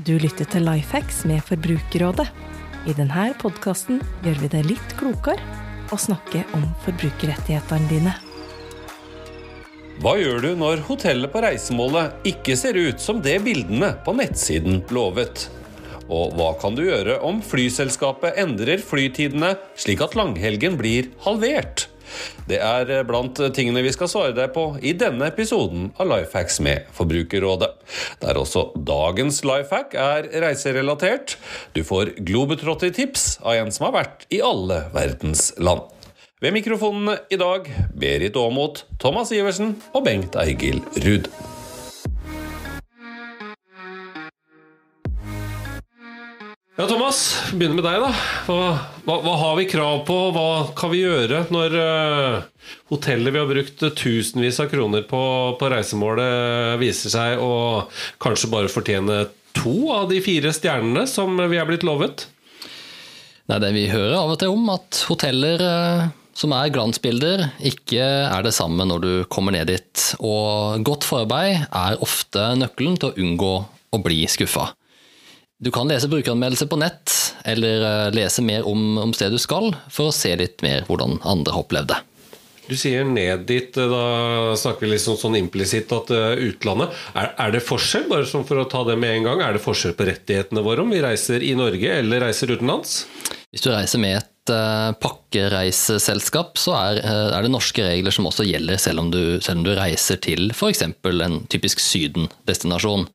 Du lytter til Lifehacks med Forbrukerrådet. I denne podkasten gjør vi det litt klokere å snakke om forbrukerrettighetene dine. Hva gjør du når hotellet på reisemålet ikke ser ut som det bildene på nettsiden lovet? Og hva kan du gjøre om flyselskapet endrer flytidene slik at langhelgen blir halvert? Det er blant tingene vi skal svare deg på i denne episoden av Lifehacks med Forbrukerrådet. Der også dagens lifehack er reiserelatert. Du får globetrotter-tips av en som har vært i alle verdens land. Ved mikrofonene i dag Berit Aamodt, Thomas Iversen og Bengt Eigil Ruud. Ja, Thomas, begynner med deg, da. Hva, hva, hva, har vi krav på? Hva kan vi gjøre når uh, hotellet vi har brukt tusenvis av kroner på, på reisemålet, viser seg å kanskje bare fortjene to av de fire stjernene som vi er blitt lovet? Nei, det Vi hører av og til om at hoteller uh, som er glansbilder, ikke er det samme når du kommer ned dit. Og godt forarbeid er ofte nøkkelen til å unngå å bli skuffa. Du kan lese brukeranmeldelser på nett, eller eh, lese mer om, om stedet du skal, for å se litt mer hvordan andre har opplevd det. Du sier ned dit, eh, da snakker vi liksom sånn implisitt at uh, utlandet. Er, er, det forskjell, bare sånn for å ta det med en gang, er det forskjell på rettighetene våre om vi reiser i Norge eller reiser utenlands? Hvis du reiser med et uh, pakkereiseselskap, så er, uh, er, det norske regler som også gjelder, selv om du, selv om du reiser til f.eks. en typisk Syden-destinasjon.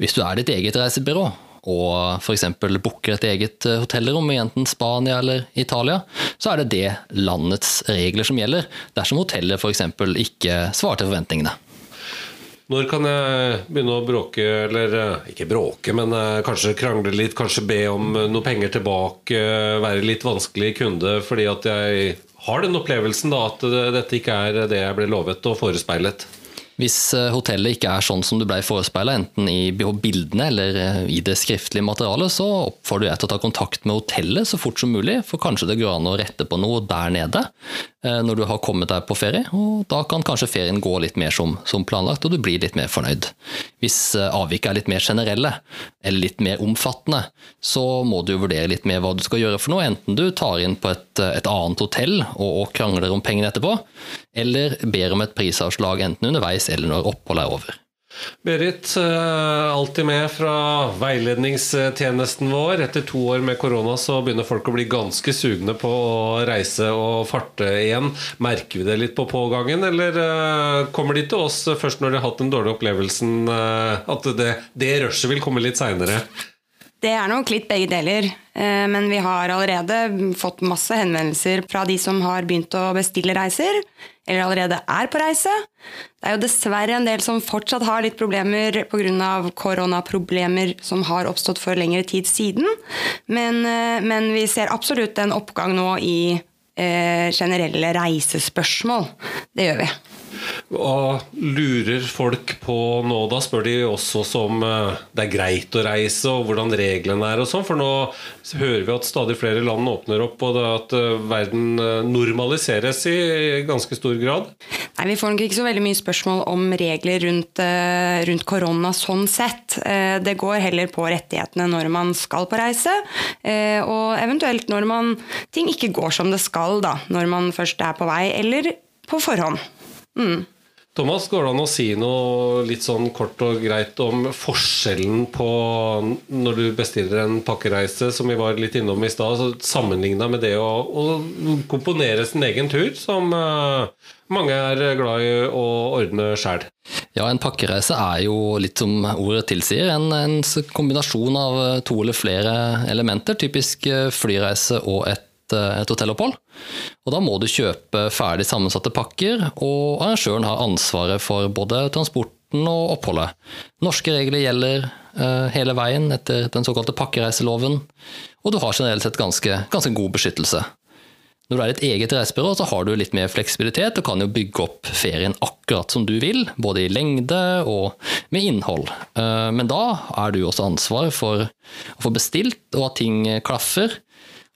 Hvis du er ditt eget reisebyrå, og f.eks. booker et eget eh, hotellrom i enten Spania eller Italia, så er det det landets regler som gjelder, dersom hotellet f.eks. ikke svarer til forventningene. Når kan jeg begynne å bråke, eller eh, ikke bråke, men eh, kanskje krangle litt, kanskje be om noe penger tilbake, være litt vanskelig kunde fordi at jeg har den opplevelsen da at dette ikke er det jeg ble lovet og forespeilet? Hvis eh, hotellet ikke er sånn som du ble forespeila, enten i bildene eller eh, i det skriftlige materialet, så oppfordrer jeg til å ta kontakt med hotellet så fort som mulig, for kanskje det går an å rette på noe der nede eh, når du har kommet deg på ferie. og Da kan kanskje ferien gå litt mer som, som planlagt, og du blir litt mer fornøyd. Hvis avviket er litt mer generelle, eller litt mer omfattende, så må du vurdere litt mer hva du skal gjøre for noe. Enten du tar inn på et, et annet hotell og, og krangler om pengene etterpå, eller ber om et prisavslag enten underveis eller når oppholdet er over. Berit, eh, alltid med fra veiledningstjenesten vår. Etter to år med korona så begynner folk å bli ganske sugne på å reise og farte igjen. Merker vi det litt på pågangen, eller eh, kommer de til oss først når de har hatt den dårlige opplevelsen? Eh, at det, det rushet vil komme litt seinere? Det er nok litt begge deler. Men vi har allerede fått masse henvendelser fra de som har begynt å bestille reiser, eller allerede er på reise. Det er jo dessverre en del som fortsatt har litt problemer pga. koronaproblemer som har oppstått for lengre tid siden. Men, eh, men vi ser absolutt en oppgang nå i eh, generelle reisespørsmål. Det gjør vi. Hva lurer folk på nå? Da spør de også som eh, det er greit å reise, og hvordan reglene er og sånn. For nå hører vi at stadig flere land åpner opp, og at eh, verden eh, normaliseres i ganske stor grad. Nei, Vi får nok ikke så veldig mye spørsmål om regler rundt, rundt korona sånn sett. Det går heller på rettighetene når man skal på reise, og eventuelt når man, ting ikke går som det skal da, når man først er på vei, eller på forhånd. Mm. Thomas, går det an å si noe litt sånn kort og greit om forskjellen på når du bestiller en pakkereise, som vi var litt innom i stad, sammenligna med det å, å, komponere sin egen tur, som uh, mange er glad i å ordne sjæl? Ja, en pakkereise er jo litt som ordet tilsier, en, en kombinasjon av to eller flere elementer. Typisk eh, flyreise og et Eh, et hotellopphold. Og da må du kjøpe ferdig sammensatte pakker, og arrangøren har ansvaret for både transporten og oppholdet. Norske regler gjelder uh, hele veien etter den såkalte pakkereiseloven, og du har generelt sett ganske, ganske god beskyttelse. Når du er et eget reisebyrå, så har du litt mer fleksibilitet og kan jo bygge opp ferien akkurat som du vil, både i lengde og med innhold. Eh, men da er du også ansvar for å få bestilt og at ting klaffer,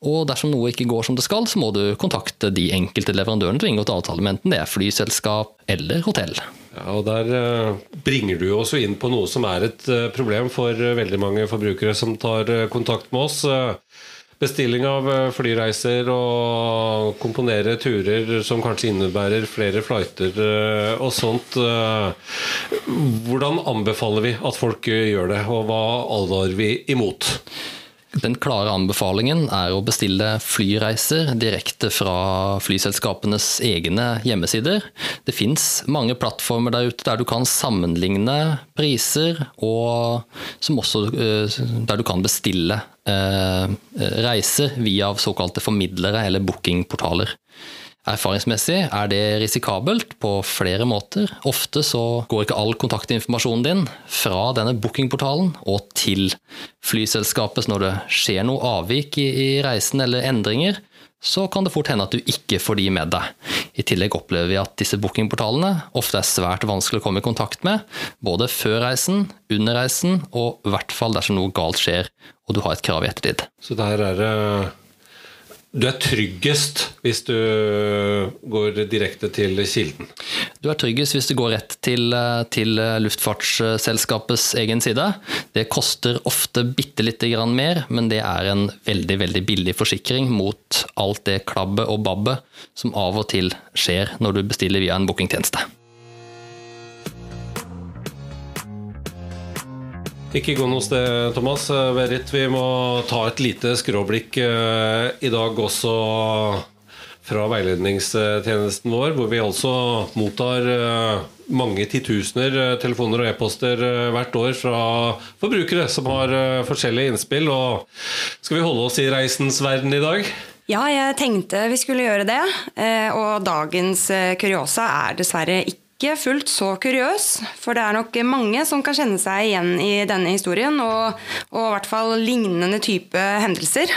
og dersom noe ikke går som det skal, så må du kontakte de enkelte leverandørene du har inngått avtale med, enten det er flyselskap eller hotell. Ja, og Der eh, bringer du også inn på noe som er et eh, problem for eh, veldig mange forbrukere som tar kontakt med oss. Bestilling av flyreiser og komponere turer som kanskje innebærer flere flighter og sånt. Hvordan anbefaler vi at folk gjør det, og hva advarer vi imot? Den klare anbefalingen er å bestille flyreiser direkte fra flyselskapenes egne hjemmesider. Det fins mange plattformer der ute der du kan sammenligne priser, og også, eh, der du kan bestille eh, reiser via såkalte formidlere eller bookingportaler. Erfaringsmessig er det risikabelt på flere måter. Ofte så går ikke all kontaktinformasjonen din fra denne bookingportalen og til flyselskapet. Så når det skjer noe avvik i, reisen eller endringer, så kan det fort hende at du ikke får de med deg. I tillegg opplever vi at disse bookingportalene ofte er svært vanskelig å komme i kontakt med, både før reisen, under reisen og i hvert fall dersom noe galt skjer og du har et krav i ettertid. Så der er det du er tryggest hvis du går direkte til kilden? Du er tryggest hvis du går rett til, til luftfartsselskapets egen side. Det koster ofte bitte lite grann mer, men det er en veldig veldig billig forsikring mot alt det klabbet og babbet som av og til skjer når du bestiller via en bookingtjeneste. Ikke gå noe sted, Thomas. Berit, vi må ta et lite skråblikk eh, i dag også fra veiledningstjenesten vår, hvor vi altså mottar eh, mange titusener eh, telefoner og e-poster hvert år fra forbrukere som har forskjellige innspill. Og skal vi holde oss i reisens verden i dag? Ja, jeg tenkte vi skulle gjøre det. Og dagens kuriosa er dessverre ikke ikke fullt så kuriøs, for det er nok mange som kan kjenne seg igjen i denne historien, og, og i hvert fall lignende type hendelser.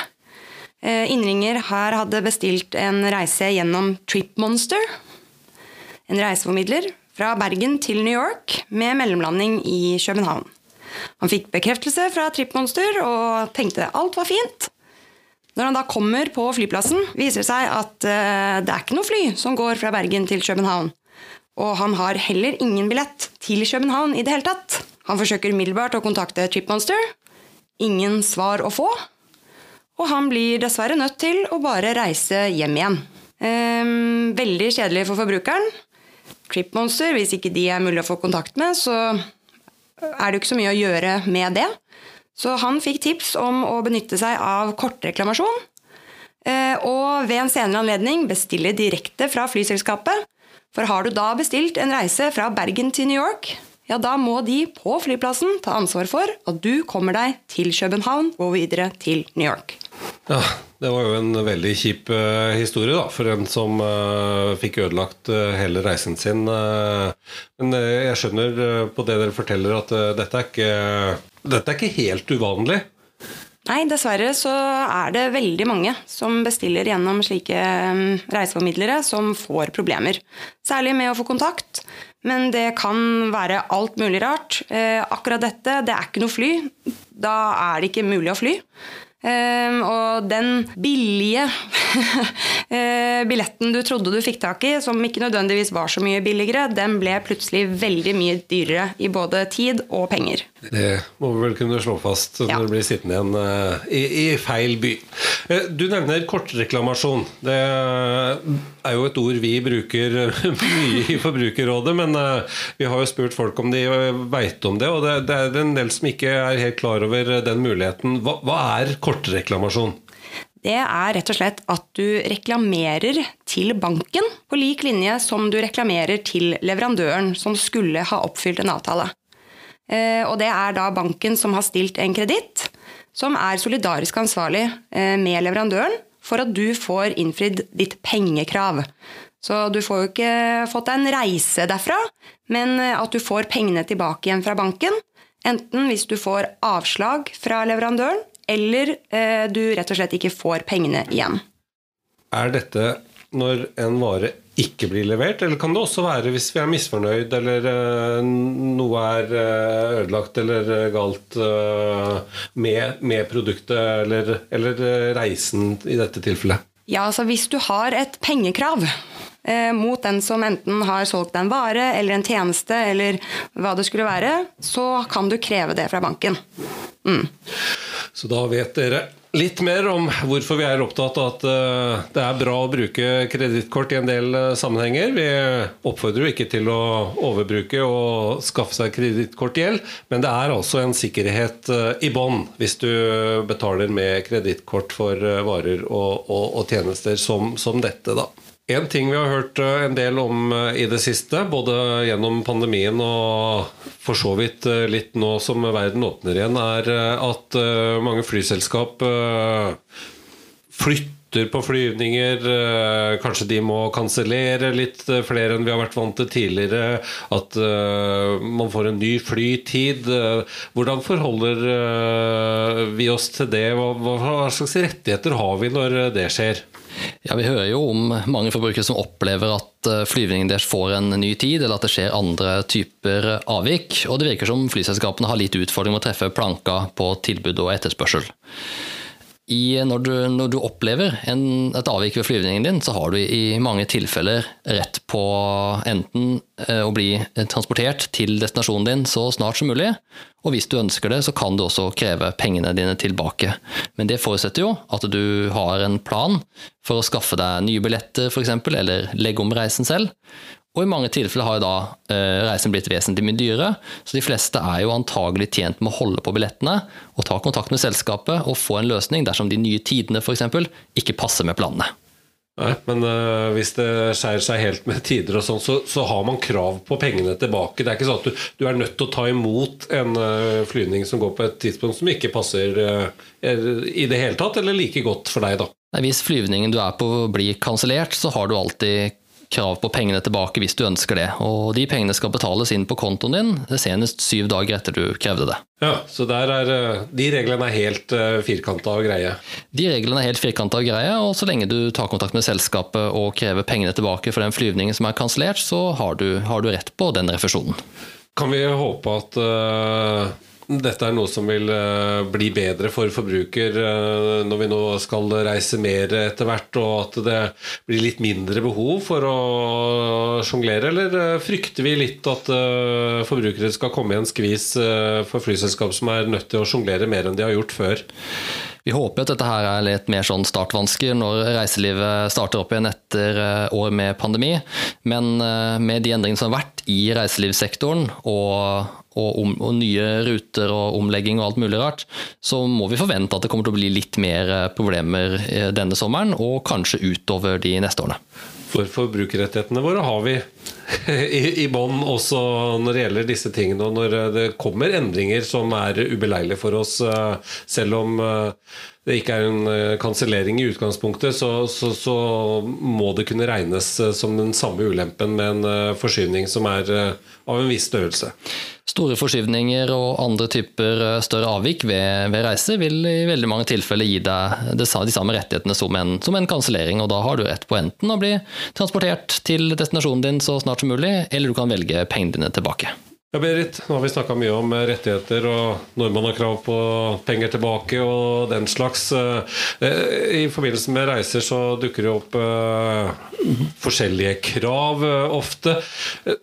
Eh, innringer her hadde bestilt en reise gjennom TripMonster, en reiseformidler fra Bergen til New York med mellomlanding i København. Han fikk bekreftelse fra TripMonster og tenkte alt var fint. Når han da kommer på flyplassen, viser det seg at uh, det er ikke noe fly som går fra Bergen til København. Og han har heller ingen billett til København i det hele tatt. Han forsøker umiddelbart å kontakte Tripmonster. Ingen svar å få. Og han blir dessverre nødt til å bare reise hjem igjen. Ehm, veldig kjedelig for forbrukeren. Tripmonster, hvis ikke de er mulig å få kontakt med, så er det jo ikke så mye å gjøre med det. Så han fikk tips om å benytte seg av kortreklamasjon. Eh, og ved en senere anledning bestille direkte fra flyselskapet for har du da bestilt en reise fra Bergen til New York, ja, da må de på flyplassen ta ansvar for at du kommer deg til København og videre til New York. Ja, Det var jo en veldig kjip uh, historie da, for en som uh, fikk ødelagt uh, hele reisen sin. men jeg skjønner på det dere forteller at dette, er ikke, dette er ikke helt uvanlig. Nei, dessverre så er det veldig mange som bestiller gjennom slike um, reiseformidlere som får problemer. Særlig med å få kontakt, men det kan være alt mulig rart. Eh, akkurat dette, det er ikke noe fly. Da er det ikke mulig å fly. Um, og den billige eh, billetten du trodde du fikk tak i, som ikke nødvendigvis var så mye billigere, den ble plutselig veldig mye dyrere i både tid og penger. Det må vi vel kunne slå fast når ja. du blir sittende igjen uh, i, i, feil by. Uh, du nevner kortreklamasjon. Det er jo et ord vi bruker mye i Forbrukerrådet, men uh, vi har jo spurt folk om de veit om det, og det, det, er en del som ikke er helt klar over den muligheten. Hva, hva er kortreklamasjon? Det er rett og slett at du reklamerer til banken på lik linje som du reklamerer til leverandøren som skulle ha oppfylt en avtale. Eh, og det er da banken som har stilt en kreditt, som er solidarisk ansvarlig eh, med leverandøren for at du får innfridd ditt pengekrav. Så du får jo ikke fått deg en reise derfra, men eh, at du får pengene tilbake igjen fra banken. Enten hvis du får avslag fra leverandøren, eller du rett og slett ikke får pengene igjen. Er dette når en vare ikke blir levert, eller kan det også være hvis vi er misfornøyd, eller uh, noe er uh, ødelagt eller uh, galt med, med, produktet eller, eller reisen i dette tilfellet? Ja, altså hvis du har et pengekrav eh, mot den som enten har solgt deg en vare eller en tjeneste eller hva det skulle være, så kan du kreve det fra banken. Mm. Så da vet dere litt mer om hvorfor vi er opptatt av at uh, det er bra å bruke kredittkort i en del uh, sammenhenger. Vi oppfordrer jo ikke til å overbruke og skaffe seg kredittkortgjeld, men det er altså en sikkerhet uh, i bånn hvis du betaler med kredittkort for varer og, og, og tjenester som, som dette. da. En ting vi har hørt eh, en del om eh, i det siste, både gjennom pandemien og for så vidt eh, litt nå som verden åpner igjen, er at mange flyselskap flytter på flyvninger. Kanskje de må kansellere litt flere enn vi har vært vant til tidligere. At man får en ny flytid. Hvordan forholder vi oss til det? Hva slags rettigheter har vi når det skjer? Ja, Vi hører jo om mange forbrukere som opplever at eh, flyvningen deres får en ny tid, eller at det skjer andre typer avvik. Og det virker som flyselskapene har litt utfordring med å treffe planka på tilbud og etterspørsel i, når, du, når, du, opplever en, et avvik ved flyvningen din, så har du i mange tilfeller rett på enten eh, å bli transportert til destinasjonen din så snart som mulig, og hvis du ønsker det, så kan du også kreve pengene dine tilbake. Men det forutsetter jo at du har en plan for å skaffe deg nye billetter f.eks., eller legge om reisen selv. Og i mange tilfeller har jo da eh, reisen blitt vesentlig mye dyrere, så de fleste er jo antagelig tjent med å holde på billettene og ta kontakt med selskapet og få en løsning dersom de nye tidene f.eks. ikke passer med planene. Nei, men uh, hvis det skjærer seg helt med tider og sånn, så, så, har man krav på pengene tilbake. Det er ikke sånn at du, du er nødt til å ta imot en uh, flyvning som går på et tidspunkt som ikke passer uh, i det hele tatt, eller like godt for deg, da. Nei, hvis flyvningen du er på blir kansellert, så har du alltid krav på pengene tilbake hvis du ønsker det. Og de pengene skal betales inn på kontoen din senest syv dager etter du krevde det. Ja, Så der er, eh, de reglene er helt eh, firkanta og greie? De reglene er helt firkanta og greie, og så lenge du tar kontakt med selskapet og krever pengene tilbake for den flyvningen som er kansellert, så har du, har du, rett på den refusjonen. Kan vi håpe at uh dette er noe som vil eh, bli bedre for forbruker eh, når vi nå skal reise mer etter hvert, og at det blir litt mindre behov for å sjonglere? Eller eh, frykter vi litt at forbrukere skal komme i en skvis for flyselskap som er nødt til å sjonglere mer enn de har gjort før? Vi håper at dette her er litt mer sånn startvansker når reiselivet starter opp igjen etter år med pandemi. Men med de endringene som har vært i reiselivssektoren, og og, om, og, nye ruter og omlegging og alt mulig rart, så må vi forvente at det kommer til å bli litt mer eh, problemer eh, denne sommeren, og kanskje utover de neste årene. For forbrukerrettighetene våre har vi i, i bånn også når det gjelder disse tingene. Og når eh, det kommer endringer som er ubeleilige for oss, selv om det ikke er en kansellering i utgangspunktet, så, så, så, må det kunne regnes som den samme ulempen med en forsyning som er av en viss størrelse. Store forskyvninger og andre typer eh, større avvik ved, ved reise vil i veldig mange tilfeller gi deg de samme rettighetene som en, som en kansellering, og da har du rett på enten å bli transportert til destinasjonen din så snart som mulig, eller du kan velge pengene dine tilbake. Ja, Berit, nå har vi snakka mye om eh, rettigheter og når man har krav på penger tilbake og den slags. Eh, I forbindelse med reiser så dukker det opp eh, forskjellige krav ofte.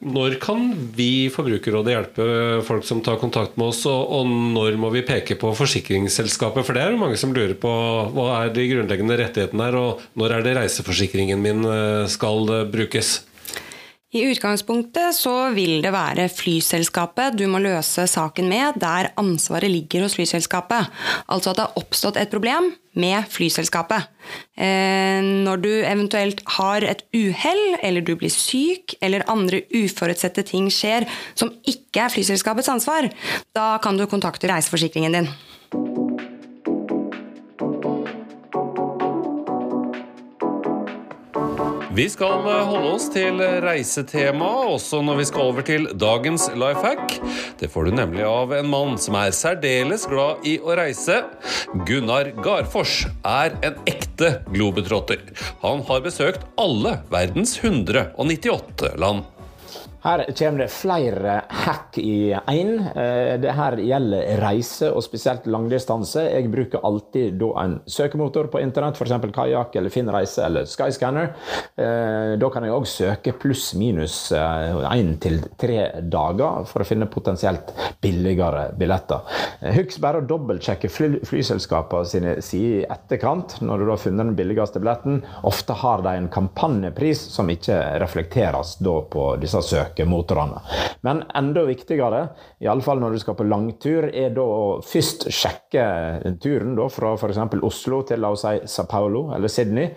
Når kan vi Forbrukerrådet hjelpe folk som tar kontakt med oss, og når må vi peke på forsikringsselskapet? For det er jo mange som lurer på hva er de grunnleggende rettighetene her, og når er det reiseforsikringen min skal brukes? I utgangspunktet så vil det være flyselskapet du må løse saken med der ansvaret ligger hos flyselskapet. Altså at det har oppstått et problem med flyselskapet. Eh, når du eventuelt har et uhell, eller du blir syk, eller andre uforutsette ting skjer som ikke er flyselskapets ansvar, da kan du kontakte reiseforsikringen din. Vi skal eh, holde oss til reisetema også når vi skal over til dagens life hack. Det får du nemlig av en mann som er særdeles glad i å reise. Gunnar Garfors er en ekte globetrotter. Han har besøkt alle verdens 198 land. Her kommer det flere hack i én. Eh, det her gjelder reise, og spesielt langdistanse. Jeg bruker alltid en søkemotor på internett, f.eks. Kajakk eller Finn reise eller Skyscanner. Eh, da kan jeg òg søke pluss-minus én til tre dager for å finne potensielt billigere billetter. Husk bare å dobbeltsjekke fly flyselskapene sine sider i etterkant, når du har funnet den billigste billetten. Ofte har de en kampanjepris som ikke reflekteres da på disse søkene søkemotorene. Men enda viktigere, iallfall når du skal på langtur, er da å først sjekke turen da, fra f.eks. Oslo til la oss si Sa Paulo eller Sydney.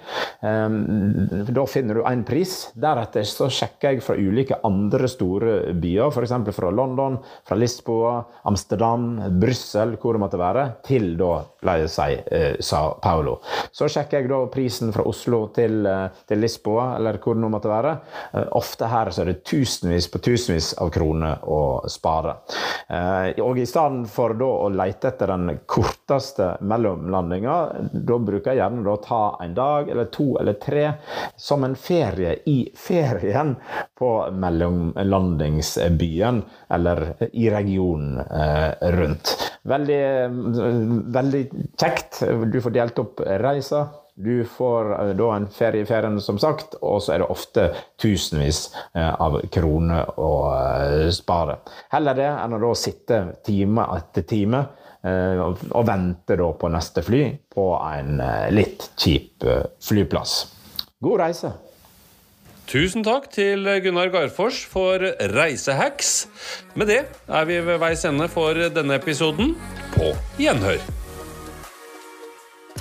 Um, da finner du én pris. Deretter så sjekker jeg fra ulike andre store byer, f.eks. fra London, fra Lisboa, Amsterdam, Brussel, hvor det måtte være, til da, la oss si, uh, Sa Paulo. Så sjekker jeg da prisen fra Oslo til, uh, til Lisboa, eller hvor det nå måtte være. Uh, ofte her så er det 1000 tusenvis på tusenvis av kroner å spare. Eh, og i stedet for å lete etter den korteste mellomlandinga, da bruker jeg gjerne å ta en dag eller to eller tre som en ferie i ferien på mellomlandingsbyen eller i regionen eh, rundt. Veldig, veldig kjekt. Du får delt opp reisa. Du får eh, da en ferie i ferien, som sagt, og så er det ofte tusenvis eh, av kroner å eh, spare. Heller det enn å da sitte time etter time og vente da på neste fly på en litt kjip flyplass. God reise! Tusen takk til Gunnar Garfors for reisehacks. Med det er vi ved veis ende for denne episoden. På gjenhør.